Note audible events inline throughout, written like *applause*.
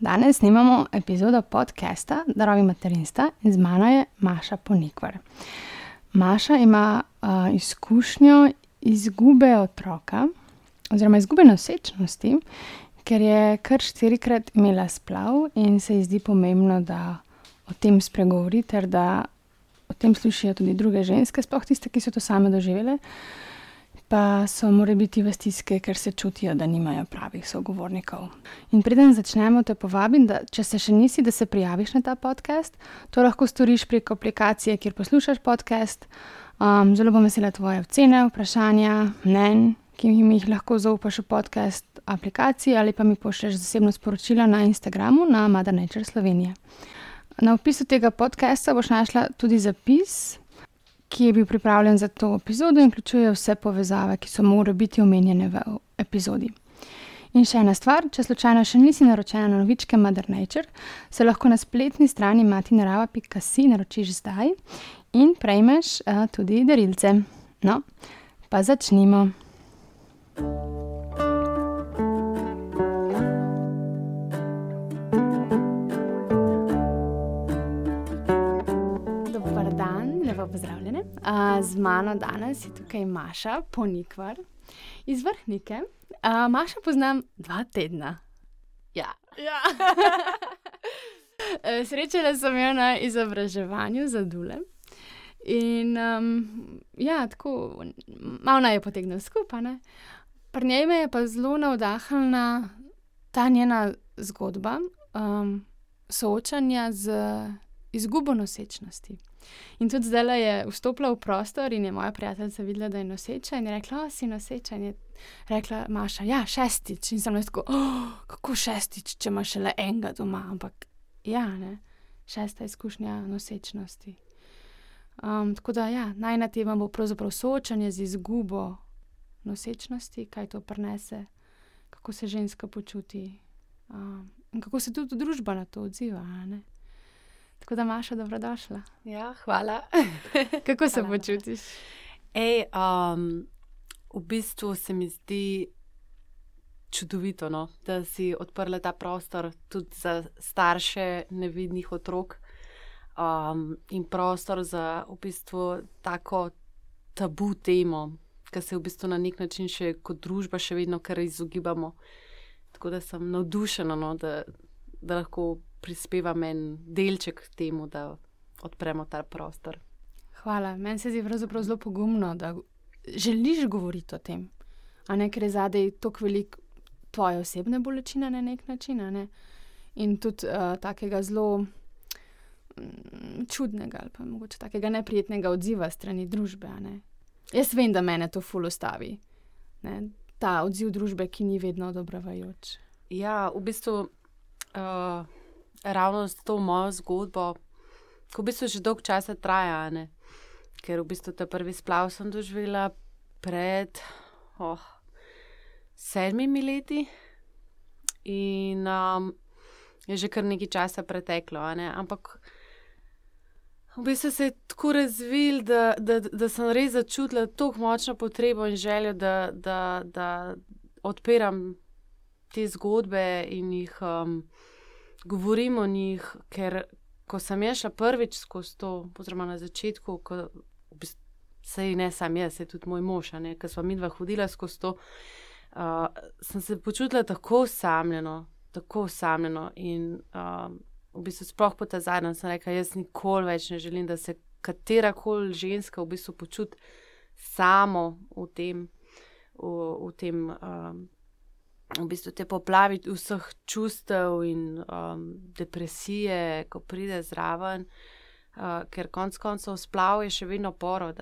danes snimamo epizodo podcasta Darovi materinstva in z mano je Maša Ponikvar. Maša ima uh, izkušnjo izgube otroka, oziroma izgube nosečnosti, ker je kar štirikrat imela splav in se ji zdi pomembno, da o tem spregovori, ter da o tem slišijo tudi druge ženske, sploh tiste, ki so to same doživele pa so morali biti v stiske, ker se čutijo, da nimajo pravih sogovornikov. In preden začnemo, te povabim, da če se še nisi, da se prijaviš na ta podcast. To lahko storiš preko aplikacije, kjer poslušaš podcast. Um, zelo bom vesela tvoje ocene, vprašanja, mnen, ki mi jih lahko zaupaš v podcast aplikaciji ali pa mi pošlješ zasebno sporočilo na Instagramu na Mother Nature Slovenije. Na opisu tega podcasta boš našla tudi zapis, ki je bil pripravljen za to epizodo in vključuje vse povezave, ki so morale biti omenjene v epizodi. In še ena stvar, če slučajno še nisi naročena na novičke Mother Nature, se lahko na spletni strani matinarava.si naročiš zdaj in prejmeš uh, tudi darilce. No, pa začnimo. pozdravljene. Uh, z mano danes je tukaj Maša, ponikvar iz Vrhnike. Uh, Maša poznam dva tedna. Ja. ja. *laughs* Srečala sem jo na izobraževanju za Dule. In um, ja, tako malo naj je potegnil skupaj. Pri njej me je pa zelo navdahnila ta njena zgodba um, soočanja z izgubo nosečnosti. In tudi zdaj je vstopila v prostor in je moja prijateljica videla, da je noseča in je rekla: O, si noseča. In je rekla: Maša, ja, šestič. In sem rekel: oh, Kako šestič, če imaš le enega doma. Ampak ja, ne, šesta izkušnja nosečnosti. Um, tako da, ja, najna tema bo pravzaprav soočanje z izgubo nosečnosti, kaj to prenese, kako se ženska počuti um, in kako se tudi družba na to odziva. Tako da, Maša, dobrodošla. Ja, hvala. *laughs* *laughs* Kako se hvala. počutiš? Ej, um, v bistvu se mi zdi čudovito, no, da si odprla ta prostor tudi za starše nevidnih otrok um, in prostor za v bistvu tako tabu temo, ki se v bistvu na nek način še kot družba še vedno kar izogibamo. Tako da sem navdušena, no, da, da lahko prispevam en delček k temu, da odpremo ta prostor. Hvala. Meni se zdi pravzaprav zelo pogumno, da želiš govoriti o tem. A ne ker je zadej tako velik tvoje osebne bolečine na nek način. Ne? In tudi uh, takega zelo mm, čudnega ali pa mogoče takega neprijetnega odziva strani družbe. Jaz vem, da me to fulustavi. Ta odziv družbe, ki ni vedno odobravajoč. Ja, v bistvu. Uh ravno s to mojo zgodbo, ko v bistvu že dolgo časa traja, ne? ker v bistvu ta prvi splav sem doživela pred oh, sedmimi leti in um, je že kar nekaj časa preteklo. Ampak v bistvu se je tako razvil, da, da, da sem res začutila tako močno potrebo in željo, da, da, da odpiram te zgodbe in jih. Um, govorim o njih, ker ko sem jaz šla prvič skozi to, oziroma na začetku, ko se ne sam jaz, se tudi moj mož, ker smo mi dva hodila skozi to, uh, sem se počutila tako osamljeno, tako osamljeno. In uh, v bistvu sploh po ta zadnjem sem rekla, jaz nikoli več ne želim, da se katera koli ženska v bistvu počuti samo v tem. V, v tem um, v bistvu te poplavi vseh čustev in um, depresije, ko pride zraven, uh, ker konec koncev splav je še vedno porod.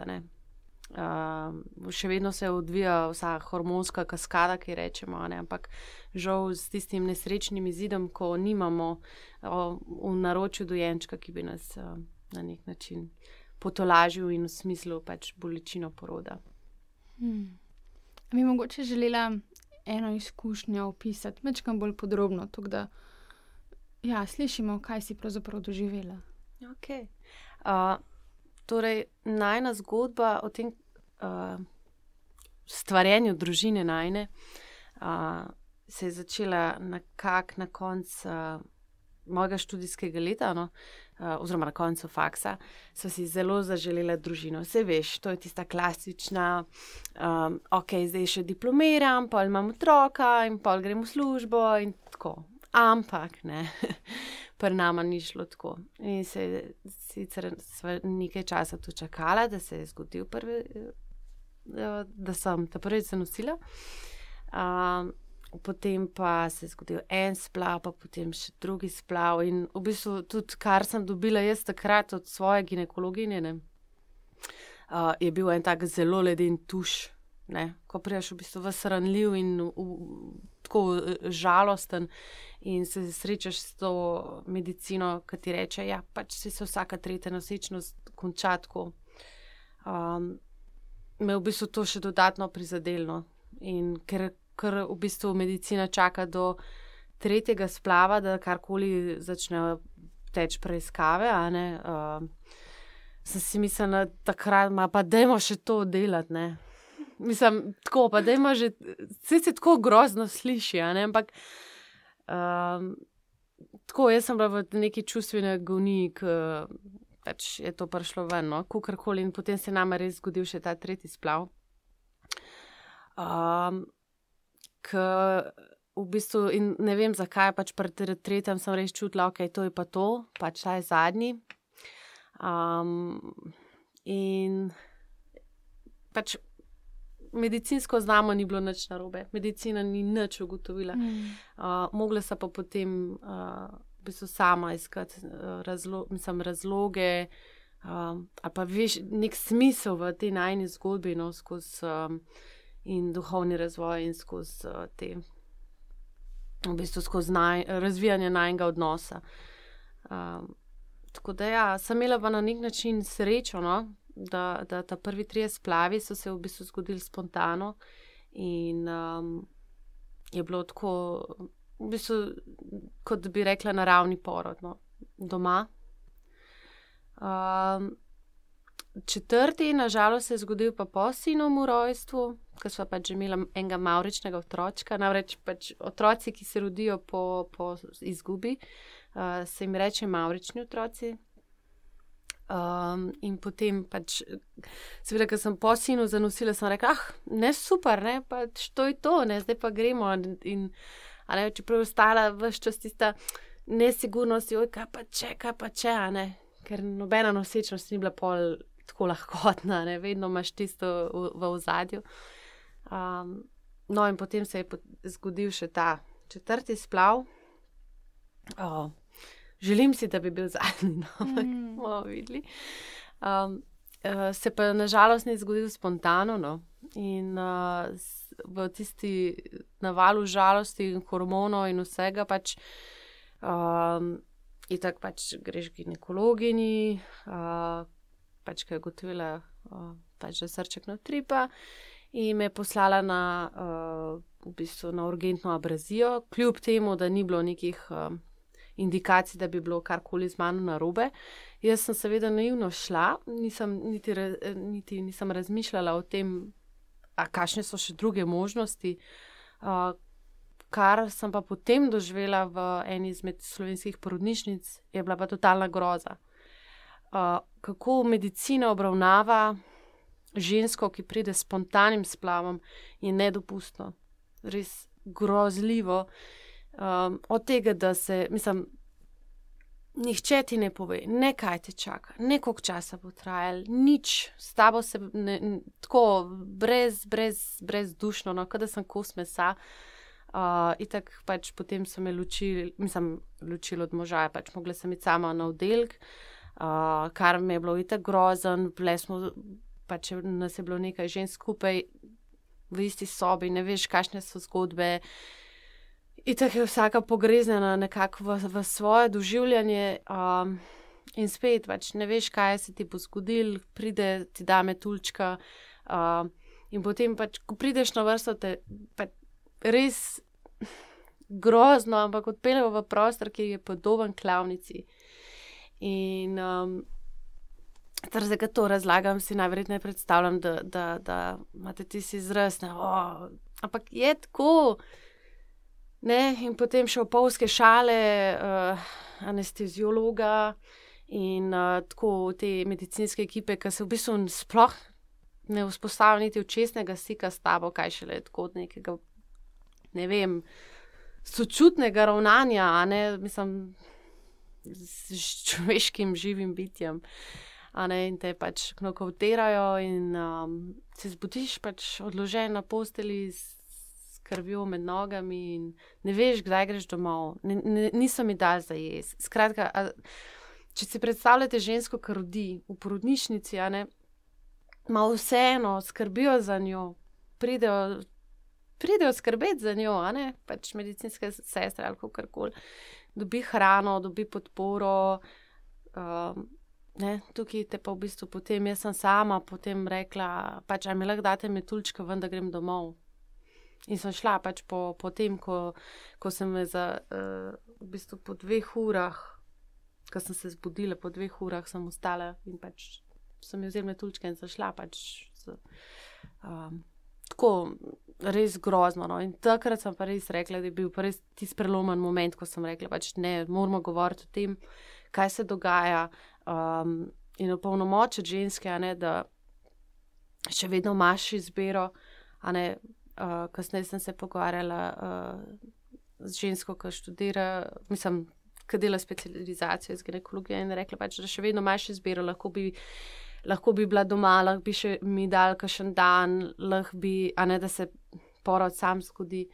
Uh, še vedno se odvija vsa hormonska kaskada, ki rečemo, ne? ampak žal s tistim nesrečnim izidom, ko nimamo uh, v naročju dojenčka, ki bi nas uh, na nek način potolažil in v smislu pač bolečino poroda. Hmm. Mi mogoče želela eno izkušnjo opisati, večkrat bolj podrobno, tako da ja, slišimo, kaj si pravzaprav doživela. Okay. Uh, torej, najna zgodba o tem uh, stvarjenju družine najne uh, se je začela nekako na koncu uh, mojega študijskega leta, no, uh, oziroma na koncu faksa, so si zelo zaželela družino. Vse veš, to je tista klasična, um, ok, zdaj še diplomiram, pa imam otroka in pa grem v službo in tako. Ampak ne, *laughs* pri nama ni šlo tako. In se sicer nekaj časa tu čakala, da se je zgodil prvi, da sem ta prvič zanosila. Um, potem pa se je zgodil en splav, pa potem še drugi splav. In v bistvu tudi, kar sem dobila jaz takrat od svoje ginekologinje, ne, uh, je bil en tak zelo leden tuš. Ne, ko priješ v bistvu vsranljiv in v, v, tako žalosten, in se srečaš s to medicino, ki ti reče, da ja, pač se vsaka tretja nosečnost konča tako. Um, me v bistvu to še dodatno prizadelo. Ker ker v bistvu medicina čaka do tretjega splava, da karkoli začnejo teči preiskave. Uh, sem si mislila, da takrat pa dajmo še to delati. Ne? Mislim, tako pa dajmo že, vse se tako grozno sliši, ampak. Um, Tako, jaz sem bila v neki čustveni agoniji, ki pač je to prišlo ven, no? kakorkoli, in potem se nam je res zgodil še ta tretji splav. Um, v bistvu, in ne vem zakaj, pač pri tretjem sem res čutila, da okay, je to pa to, pač ta je zadnji. Um, in pač medicinsko znamo, ni bilo nič narobe, medicina ni nič ugotovila. Mm. Uh, mogla sem pa potem uh, v bistvu sama iskati uh, razlo mislim, razloge. Um, ali pa veš, nek smisel v tej najni zgodbi, no, skozi um, in duhovni razvoj, in skozi uh, te, v bistvu skozi naj, razvijanje najnega odnosa. Um, tako da, ja, sem imela pa na nek način srečo, no, da, da ta prvi tri splavi so se v bistvu zgodili spontano in um, je bilo tako, v bistvu, kot bi rekla, naravni porod no, doma. Um, četrti, nažalost, se je zgodil pa po sinovem rojstvu, ko smo pač imeli enega mauričnega otroka. Namreč pač otroci, ki se rodijo po, po izgubi, uh, se jim reče maurični otroci. Um, in potem, pač, seveda, ker sem po sinu zanosila, sem rekla, ah, ne super, ne, pač to je to, ne, zdaj pa gremo. In, in ne, čeprav je ostala vse čas tista nesigurnost, oj, kaj pa če, kaj pa če, ne, ker nobena nosečnost ni bila pol tako lahkotna, ne? vedno imaš tisto v, v ozadju. Um, no, in potem se je zgodil še ta četrti splav. Oh, želim si, da bi bil zadnji, no, ampak mm. bomo videli. Um, se pa nažalost ni zgodil spontano. No? In uh, v tisti navalu žalosti in hormonov in vsega, pač, um, in tako pač greš ginekologinji, uh, pač, ki je gotovila, pač, da srček na tripa. In me poslala na, uh, v bistvu na urgentno abrazijo, kljub temu, da ni bilo nekih uh, indikacij, da bi bilo karkoli z mano narobe. Jaz sem seveda naivno šla, nisem niti, niti nisem razmišljala o tem, kakšne so še druge možnosti. Uh, kar sem pa potem doživela v eni izmed slovenskih porodnišnic, je bila pa totalna groza kako medicina obravnava žensko, ki pride s spontanim splavom, je nedopustno, res grozljivo. Um, od tega, da se, mislim, nihče ti ne pove, ne kaj te čaka, ne koliko časa bo trajalo, nič, s tabo se ne, tako brez, brez, brez dušno, no, kot da sem kos mesa. Uh, in tako pač potem so me ločili, mislim, ločili od moža, pač mogla sem iti sama na oddelek. Uh, kar mi je bilo itak grozen, smo, pač nas je bilo nekaj žensk skupaj v isti sobi, ne veš, kakšne so zgodbe. In tako je vsaka pogreznjena nekako v, v svoje doživljanje. Um, in spet, pač ne veš, kaj se ti bo zgodil, pride ti dame tulčka. Uh, in potem, pač, ko prideš na vrsto, te pač, res grozno, ampak odpeljejo v prostor, ki je podoben klavnici. In um, zdaj, ko to razlagam, si najverjetneje predstavljam, da, da, da imate ti si izraz. Oh, ampak je tako. Ne, in potem še opolske šale, uh, anesteziologa in uh, tako te medicinske ekipe, ki se v bistvu sploh ne vzpostavlja niti očesnega stika s tabo, kaj šele tako nekega, ne vem, sočutnega ravnanja, ne, mislim, z človeškim živim bitjem. Ne, in te pač knokautirajo, in um, se zbudiš pač odložen na posteli s krvjo med nogami, in ne veš, kdaj greš domov. Ne, ne, niso mi dal za jez. Skratka, a, če si predstavljate žensko, ki rodi v porodnišnici, ne, ima vseeno, skrbijo za njo, pridejo, pridejo skrbeti za njo, ne pač medicinske sestre ali kar koli. Dobi hrano, dobi podporo. Um, ne, tukaj te pa v bistvu potem, jaz sem sama potem rekla, pač, aj mi lahko date metulčke, ven da grem domov. In sem šla pač po, po tem, ko, ko sem me za, uh, v bistvu po dveh urah, ko sem se zbudila, po dveh urah sem ostala in pač sem jim vzela tulčke in zašla. Pač z, um, tako res grozno. No. In takrat sem pa res rekla, da je bil res tisti prelomen moment, ko sem rekla, da pač ne moramo govoriti o tem, kaj se dogaja. Um, in opolnomočiti ženske, ne, da še vedno imaš izbiro. Uh, kasneje sem se pogovarjala uh, z žensko, ki študira, mislim, ki dela specializacijo iz ginekologije in rekla, pač, da še vedno imaš izbiro, lahko bi lahko bi bila doma, lahko bi še mi dal kakšen dan, lahko bi, a ne da se porod sam zgodi,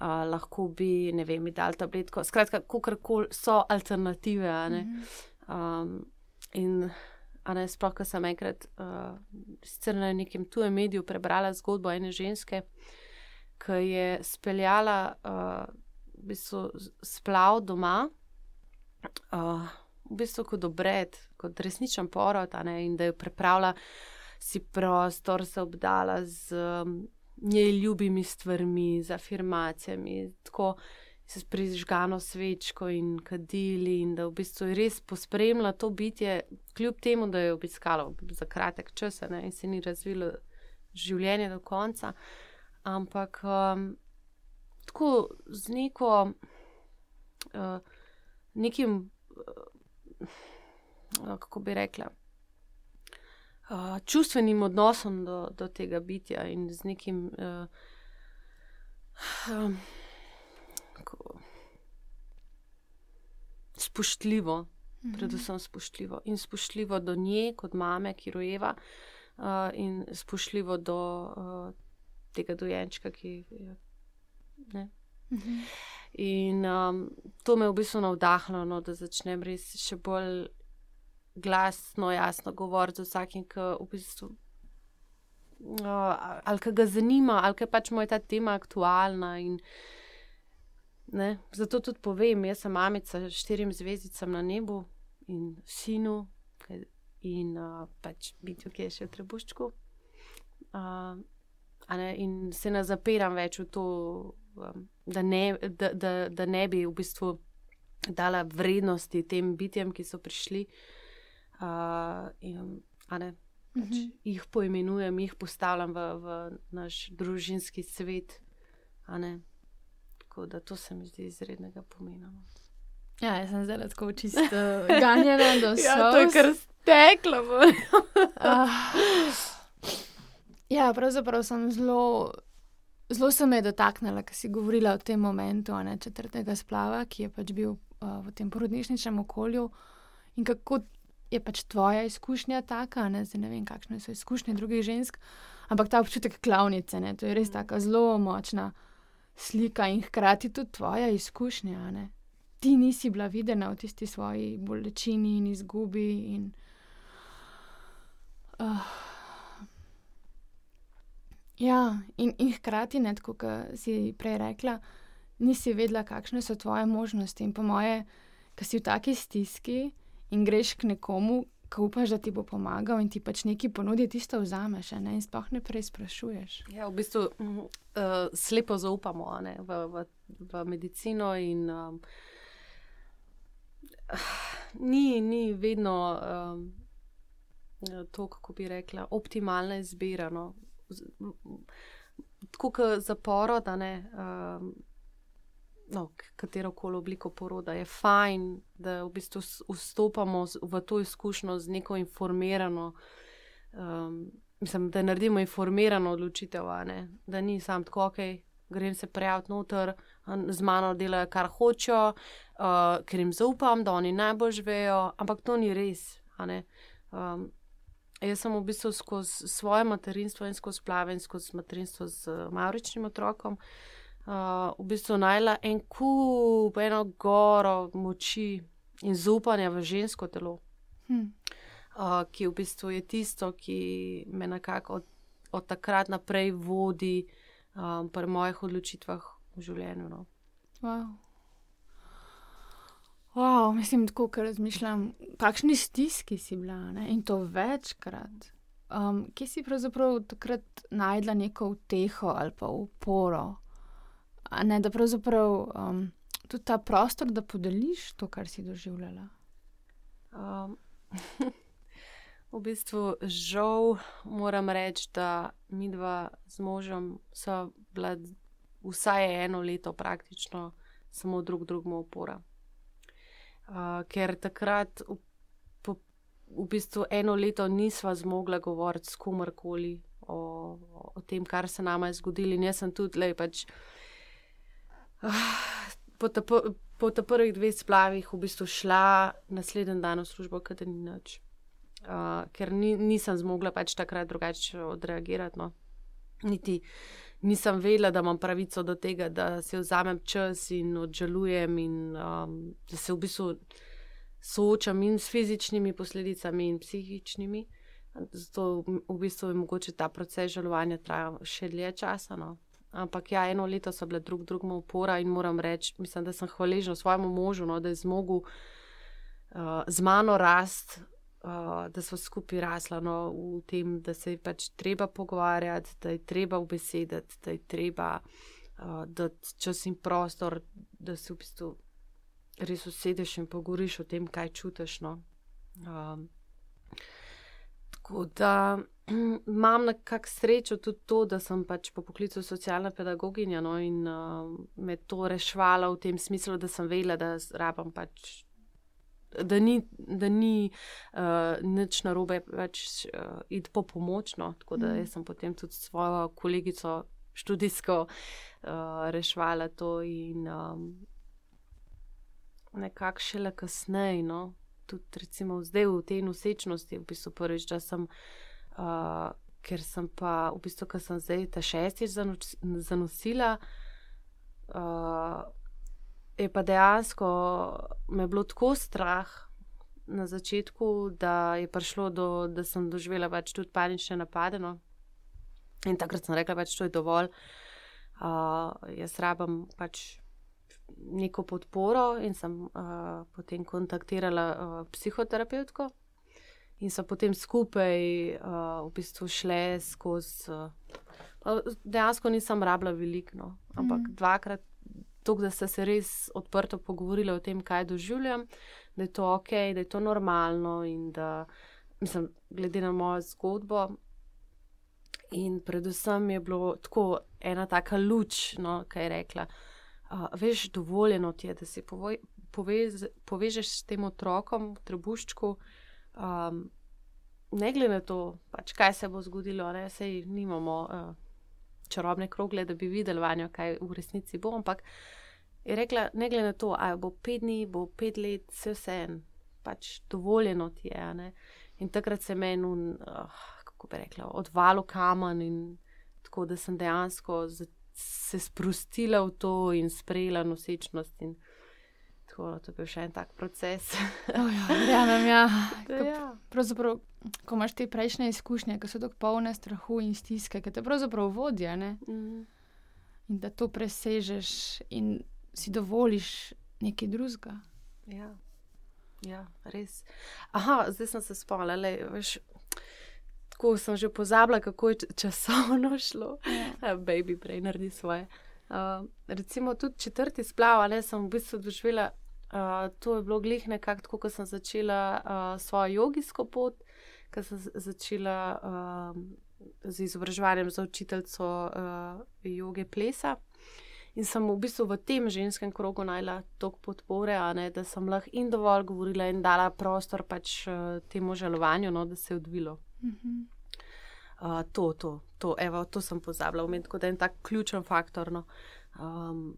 uh, lahko bi, ne vem, mi dal tabletko. Skratka, kakorkoli so alternative. Um, in ne, sploh, ko sem enkrat uh, na nekem tujem mediju prebrala zgodbo ene ženske, ki je speljala uh, v bistvu splav doma. Uh, v bistvu kot obred, kot resničen porod, ne, in da je pripravila si prostor, se obdala z um, njej ljubimi stvarmi, z afirmacijami, tako se prižgano svečko in kadili, in da v bistvu je res pospremila to bitje, kljub temu, da je obiskalo za kratek čas ne, in se ni razvilo življenje do konca. Ampak um, tako z neko, uh, nekim kako bi rekla, uh, čustvenim odnosom do, do tega bitja in z nekim uh, um, spoštljivo, mhm. predvsem spoštljivo in spoštljivo do nje, kot mame, ki rojeva, uh, in spoštljivo do uh, tega dojenčka, ki je. Ne? Mhm. In um, to me je v bistvu navdahnilo, no, da začnem res še bolj glasno, jasno govoriti z vsakim, ki v bistvu. Uh, ali kaj ga zanima, ali kaj pač mu je ta tema aktualna. In, ne, zato tudi povem, jaz sem mamica štirim zvezdicam na nebu in sinu, in uh, pač biti, ki je še v trebuščku. Uh, ne, in se ne zapiram več v to, da, ne, da, da, da ne bi v bistvu dala vrednosti tem bitjem, ki so prišli. Uh, in, ne, pač mm -hmm. Jih poimenujem, jih postavljam v, v naš družinski svet. Tako da to se mi zdi izrednega pomena. No. Ja, jaz sem zdaj tako čisto *laughs* ganjena, da se ja, to je kar steklo. uh, ja, pravzaprav sem zelo Zelo se me je dotaknila, ker si govorila o tem momentu ne, četrtega splava, ki je pač bil uh, v tem porodnišničnem okolju in kako je pač tvoja izkušnja taka. Ne, ne vem, kakšne so izkušnje drugih žensk, ampak ta občutek klavnice, ne, to je res tako zelo močna slika in hkrati tudi tvoja izkušnja. Ne. Ti nisi bila videna v tisti svoji bolečini in izgubi. In, uh, Ja, in, in hkrati, ne, kot si prej rekla, nisi vedela, kakšne so tvoje možnosti. In po moje, ki si v taki stiski in greš k nekomu, ki upaš, da ti bo pomagal in ti pač nekaj ponudi, tisto vzameš ne, in sploh ne prej sprašuješ. Ja, v bistvu uh, slepo zaupamo ne, v, v, v medicino. In, um, ni, ni vedno um, to, kako bi rekla, optimalna izbira. No tako kot zaporo, da ne. Um, no, katero koli obliko poroda, je fajn, da v bistvu vstopamo v to izkušnjo z neko informirano, um, mislim, da naredimo informirano odločitev, da ni sam tako, ok, grem se prijaviti noter, z mano delajo, kar hočejo, uh, ker jim zaupam, da oni najbolj živejo, ampak to ni res. Um, jaz sem v bistvu skozi svoje materinstvo in skozi plave in skozi materinstvo z uh, Mauričnim otrokom uh, v bistvu najla en kup, eno goro moči in zaupanja v žensko telo, hmm. uh, ki v bistvu je tisto, ki me nekako od, od takrat naprej vodi um, pri mojih odločitvah v življenju. No. Wow. Wow, mislim, tako razmišljam, kakšni stiski si bila ne? in to večkrat. Um, kje si pravzaprav takrat najdla neko uteho ali pa uporo? ne, da pravzaprav um, tudi ta prostor, da podeliš to, kar si doživljala. Um, *laughs* v bistvu, žal moram reči, da mi dva z možem so bila vsaj eno leto praktično samo drug drugemu opora. Uh, ker takrat, v, po, v bistvu, eno leto nisva zmogla govoriti s komarkoli o, o tem, kar se nama je zgodilo. In jaz sem tudi, le pač po, ta, po, po ta prvih dveh splavih v bistvu šla naslednji dan v službo, kaj ni nič. Uh, ker ni, nisem zmogla pač takrat drugače odreagirati. No. Niti nisem vedela, da imam pravico do tega, da se vzamem čas in odžalujem, in um, da se v bistvu soočam in s fizičnimi posledicami in psihičnimi. Zato v bistvu je mogoče ta proces žalovanja trajati še dlje časa. No. Ampak ja, eno leto so bile drug drugemu upora in moram reči, mislim, da sem hvaležna svojemu možu, no, da je zmogel uh, z mano rast, uh, da smo skupaj rasla no, v tem, da se je pač treba pogovarjati, da je treba ubesediti, da je treba uh, dati čas in prostor, da se v bistvu res usedeš in pogovoriš o tem, kaj čutiš. No. Um, tako da. *clears throat* imam nekako srečo tudi to, da sem pač po poklicu socialna pedagoginja no, in uh, me to rešvala v tem smislu, da sem vedela, da rabam pač. Da ni, da ni uh, nič narobe, več uh, iti po pomoč. No. Tako da mm. sem potem tudi svojo kolegico študijsko uh, rešvala to, in um, nekako šele kasneje, no. tudi recimo zdaj v tej nosečnosti, v bistvu prvič, da sem uh, ker sem pa v bistvu, ker sem zdaj ta šestič zanosila, uh, je pa dejansko me bilo tako strah na začetku, da je prišlo do, da sem doživela pač tudi panične napade. No. In takrat sem rekla, da pač to je dovolj. Uh, jaz rabim pač neko podporo in sem uh, potem kontaktirala uh, psihoterapevtko in so potem skupaj uh, v bistvu šle skozi. Uh, dejansko nisem rabila veliko, no, ampak mm. dvakrat, tok, da ste se res odprto pogovorili o tem, kaj doživljam, da je to ok, da je to normalno in da, mislim, glede na mojo zgodbo. In predvsem je bilo tako ena taka luč, no, kaj je rekla. Uh, veš, dovoljeno ti je, da se povez, povežeš s tem otrokom v trebuščku, um, ne glede na to, pač, kaj se bo zgodilo, ne sej nimamo uh, čarobne krogle, da bi videli vanjo, kaj v resnici bo. Ampak je rekla, ne glede na to, ali bo pet dni, bo pet let, vse vse en, pač dovoljeno ti je. In takrat se meni, uh, kako bi rekla, odvalo kamen in tako, da sem dejansko se sprostila v to in sprejela nosečnost. In, tako, to je bil še en tak proces. *laughs* oh, ja, vem, ja. *laughs* ja. Pravzaprav, ko imaš te prejšnje izkušnje, ki so tako polne strahu in stiske, ki te pravzaprav vodijo. Mm. In da to presežeš in si dovoliš nekaj drugega. Ja. ja, res. Aha, zdaj sem se spomnila. Tako sem že pozabila, kako je časovno *laughs* šlo. Ja, *laughs* baby, prej naredi svoje. Uh, recimo tudi četrti splav, ali sem v bistvu doživela Uh, to je bilo glih nekako tako, ko sem začela uh, svojo jogijsko pot, ko sem začela uh, z izobraževanjem za učiteljico uh, joge plesa. In sem v bistvu v tem ženskem krogu najla toliko podpore, ne, da sem lahko in dovolj govorila in dala prostor pač uh, temu žalovanju, no, da se je odvilo. Uh -huh. uh, to, to, to, evo, to sem pozabila, umet, da je en tak ključen faktor. No. Um,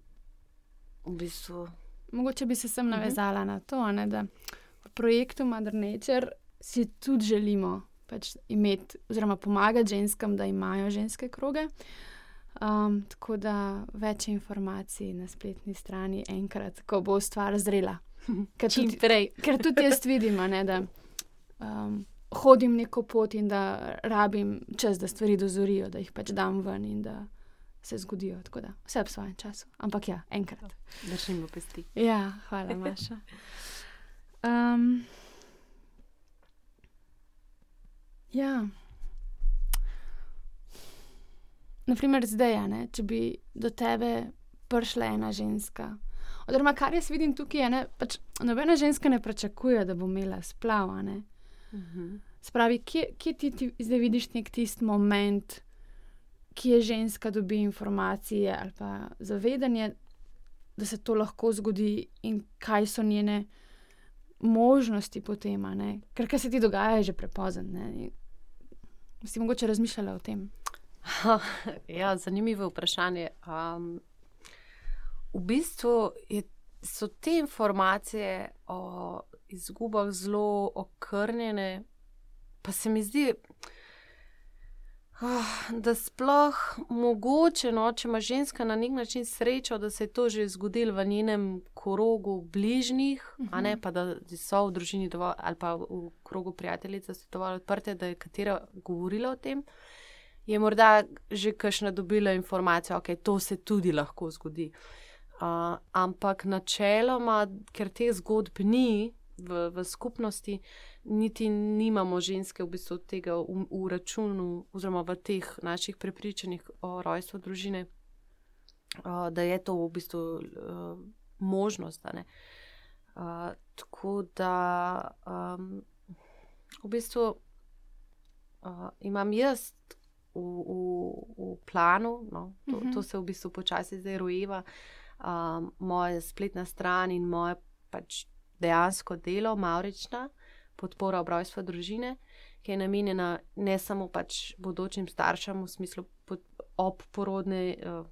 v bistvu. Mogoče bi se sem mhm. navezala uh -huh. na to, ne, da v projektu Mother Nature si tudi želimo pač imeti, oziroma pomagati ženskam, da imajo ženske kroge. Um, tako da več informacij na spletni strani, enkrat, ko bo stvar zrela. *laughs* Ker tudi, *laughs* ker tudi jaz vidim, ne, da um, hodim neko pot in da rabim čas, da stvari dozorijo, da jih pač dam ven in da se zgodijo. Tako da vse v svojem času. Ampak ja, enkrat. Držimo pesti. Ja, hvala, Maša. Um, Ja. Naprimer, zdaj, ne, če bi do tebe prišla ena ženska. Oziroma, kar jaz vidim tukaj, je, da pač nobena ženska ne pričakuje, da bo imela splav. Uh mhm. -huh. Spravi, kje, kje ti, ti zdaj vidiš nek tisti moment, ki je ženska dobi informacije ali pa zavedanje, da se to lahko zgodi in kaj so njene možnosti potem, ker kar se ti dogaja, je že prepozno. Si mogoče razmišljala o tem? *laughs* ja, zanimivo vprašanje. Um, v bistvu je, so te informacije o izgubah zelo okrnjene, pa se mi zdi, uh, da sploh mogoče, no, če ima ženska na nek način srečo, da se je to že zgodilo v njenem krogu bližnjih, uh -huh. a ne mhm. pa da so v družini dovolj, ali pa v krogu prijateljice so dovolj odprte, da je katera govorila o tem. Je morda že kakšna dobila informacijo, da okay, to se tudi lahko zgodi. Uh, ampak načeloma, ker te zgodb ni v, v skupnosti, niti nimamo ženske v bistvu tega v, v računu, oziroma v teh naših prepričanjih o rojstvu družine, uh, da je to v bistvu uh, možnost. Uh, tako da um, v bistvu uh, imam jaz. V, v, v planu, no, to, uh -huh. to se v bistvu počasi zdaj rojeva, um, moja spletna stran in moje pač dejansko delo, Maurična, podpora obrojstva družine, ki je namenjena ne samo pač bodočim staršem v smislu obporodne, eh,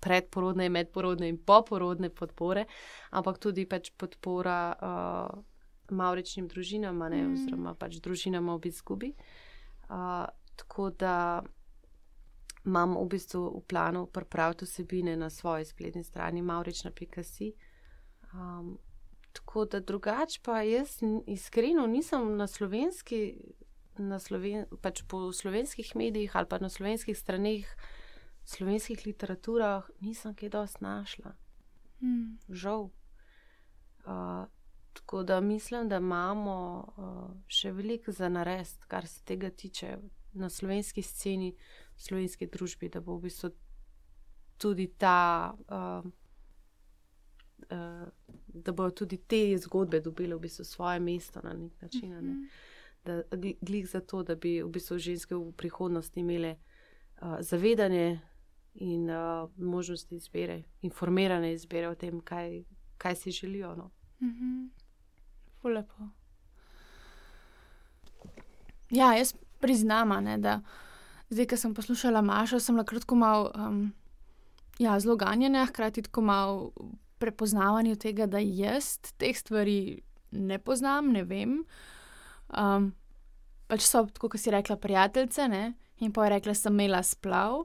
predporodne, medporodne in poporodne podpore, ampak tudi pač podpora uh, Mauričnim družinam, ne, mm. oziroma pač družinam ob izgubi. Uh, tako da imam v bistvu v planu pripraviti vsebine na svoji spletni strani maurična.si. Um, Tako da drugače, pa jaz iskreno nisem na slovenski, na sloven, pač po slovenskih medijih ali pa na slovenskih straneh, slovenskih literaturah, nisem kaj dosti našla. Hmm. Žal. Uh, tako da mislim, da imamo uh, še veliko za narediti, kar se tega tiče na slovenski sceni, v slovenski družbi, da bo v bistvu tudi ta. Uh, uh, da bodo tudi te zgodbe dobile v bistvu svoje mesto na nek način. Ne? Mhm. Da, glih za to, da bi v bistvu ženske v prihodnosti imele uh, zavedanje in uh, možnosti izbire, informirane izbire o tem, kaj, kaj si želijo. No? Mhm. Lepo. Ja, jaz priznam, ne, da zdaj, ko sem poslušala Mašo, sem lahko malo um, ja, zelo ganjena, hkrati tako malo prepoznavanju tega, da jaz teh stvari ne poznam, ne vem. Pač so, kot si rekla, prijateljice, ne? in pa je rekla, sem imela splav.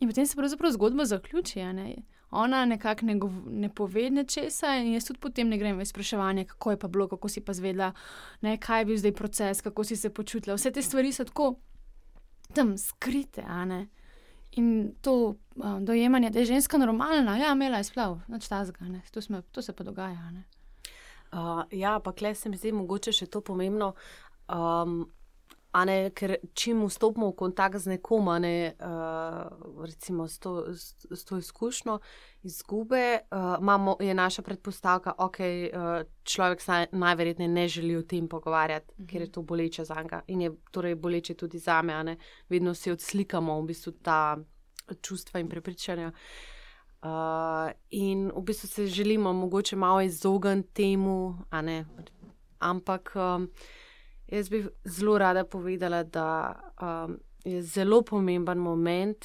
In potem se pravzaprav zgodba zaključi. Ne? Ona nekako ne, ne pove nečesa, in jaz tudi potem ne grem v spraševanje, kako je pa bilo, kako si pa zvedla, ne? kaj je bil zdaj proces, kako si se počutila. Vse te stvari so tako tam skrite. In to um, dojemanje, da je ženska normalna, ja, imela je splav, noč ta zgane, to, to se pa dogaja. Uh, ja, pa klej se mi zdi mogoče še to pomembno. Um, Ne, ker čim vstopimo v kontakt z nekom, ne, uh, recimo s to, s, s to izkušnjo izgube, uh, imamo, je naša predpostavka, da okay, uh, človek se najverjetneje ne želi o tem pogovarjati, mm -hmm. ker je to boleče za njega in je torej boleče tudi za me. Vedno si odslikamo v bistvu ta čustva in prepričanja. Uh, in v bistvu se želimo mogoče malo izogniti temu, ampak um, jaz bi zelo rada povedala, da um, je zelo pomemben moment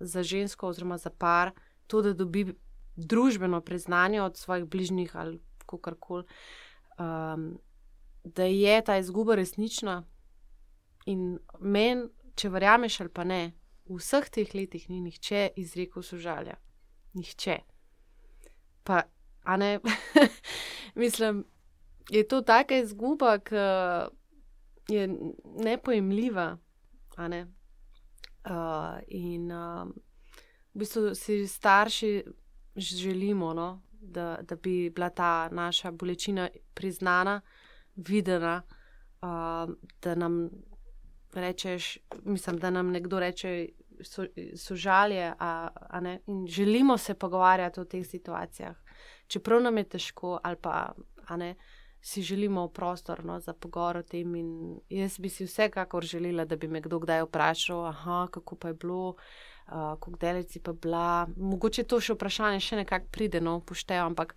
za žensko oziroma za par, to, da dobi družbeno priznanje od svojih bližnjih ali kako koli, um, da je ta izguba resnična. In meni, če verjameš ali pa ne, v vseh teh letih ni nihče izrekel sožalja. Nihče. Pa, a ne, *laughs* mislim, je to taka izguba, ki je nepojemljiva. Ne? Uh, in uh, v bistvu si starši želimo, no, da, da bi bila ta naša bolečina priznana, videna, uh, da nam rečeš, mislim, da nam nekdo reče, so, so žalje, a, a in želimo se pogovarjati o teh situacijah. Čeprav nam je težko, ali pa ne, si želimo prostor no, za pogovor o tem. Jaz bi si vsekakor želela, da bi me kdo kdaj vprašal, aha, kako pa je bilo uh, kako delici pa bila. Mogoče to še vprašanje še nekako pride, no, poštejo, ampak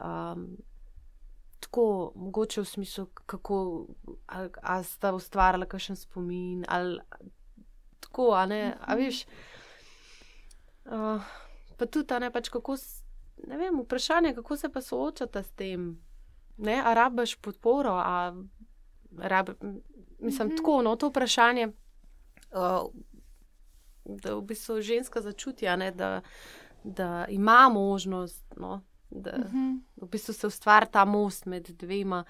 um, tako, mogoče v smislu, kako ste ustvarjali kakšen spomin ali tako, a ne, a mhm. veš. Uh, pa tudi, ne, pač kako, ne vem, vprašanje, kako se pa soočate s tem. Ne, a rabiš podporo, a rab, mislim, mm -hmm. tako, no, to vprašanje. Uh, da v bistvu ženska začuti, ne, da, da ima možnost, no, da mhm. -huh. v bistvu se ustvari ta most med dvema,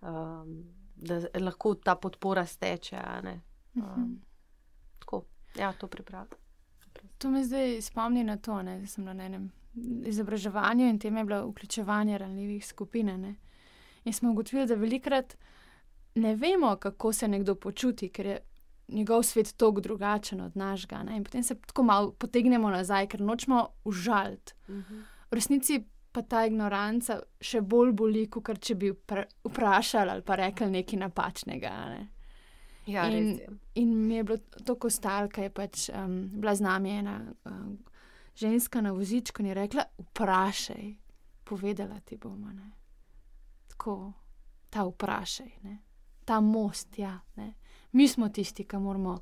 um, da lahko ta podpora steče. Um, uh -huh. Tako, ja, to pripravljam. To me zdaj spomni na to, da sem na enem izobraževanju in tem je bilo vključevanje ranljivih skupin. Ne? In smo ugotovili, da velikrat ne vemo, kako se nekdo počuti, ker je njegov svet tako drugačen od našega. Ne? In potem se tako malo potegnemo nazaj, ker nočemo užaliti. Uh -huh. V resnici pa ta ignoranca še bolj boli, kot če bi vprašali ali pa rekli nekaj napačnega. Ne? Ja, in, in mi je bilo to kostalka, je pač um, bila z nami ena um, ženska na vozičku in je rekla: Vprašaj, povedala ti bomo. Ne? Tako, ta vprašaj, ne? ta most, ja. Ne? mi smo tisti, ki moramo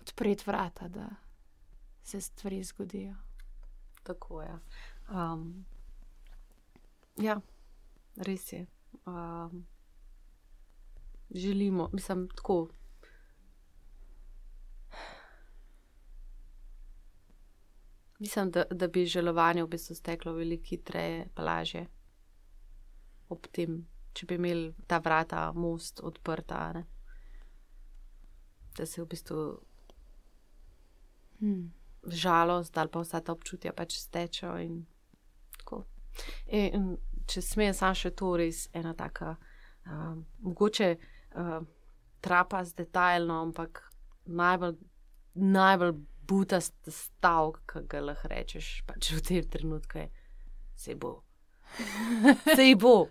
odpreti vrata, da se stvari zgodijo. Tako je. Um, ja, res je. Um, želimo, mislim, tako. Mislim, da, da bi želovanje v bistvu steklo veliko hitreje, lažje. Ob tem, če bi imeli ta vrata, most odprta. Ne? da se v bistvu hmm. žalost ali pa vsa ta občutja pač stečejo. In in, in če smejem, sam še to res ena taka, uh, mogoče uh, trapast, detaljno, ampak najbolj, najbolj butast stavek, ki ga lahko rečeš pač v tem trenutku, je se bo. Sej bo,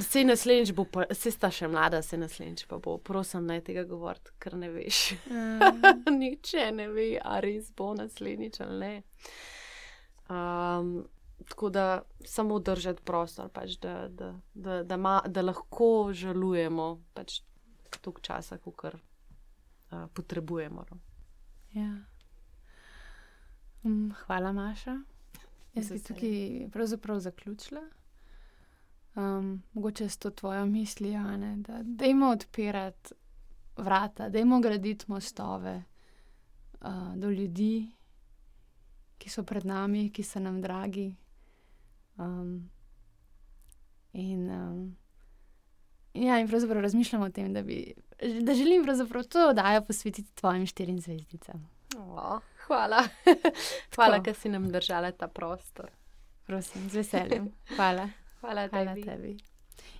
sej naslednjič bo, sej sta še mlada, sej naslednjič pa bo. Prosim, naj tega govoriti, ker ne veš. Mm. *laughs* Nihče ne ve, ali res bo naslednjič ali ne. Um, tako da samo držati prostor, pač, da, da, da, da, ma, da lahko žalujemo pač toliko časa, kot uh, potrebujemo. No. Ja. Um, hvala, Maša. Jaz bi tukaj pravzaprav zaključila. Um, mogoče s to tvojo mislijo, da dajmo odpirati vrata, dajmo graditi mostove uh, do ljudi, ki so pred nami, ki so nam dragi. Um, in, um, ja, in pravzaprav razmišljamo o tem, da, bi, da želim to oddajo posvetiti tvojim štirim zvezdicam. Oh, hvala, *laughs* hvala ker si nam držala ta prostor. Prosim, z veseljem. Hvala. *laughs* Hvala, hvala tebi. tebi.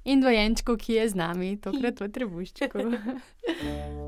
In dojenčku, ki je z nami, tokrat v trebuščku. *laughs*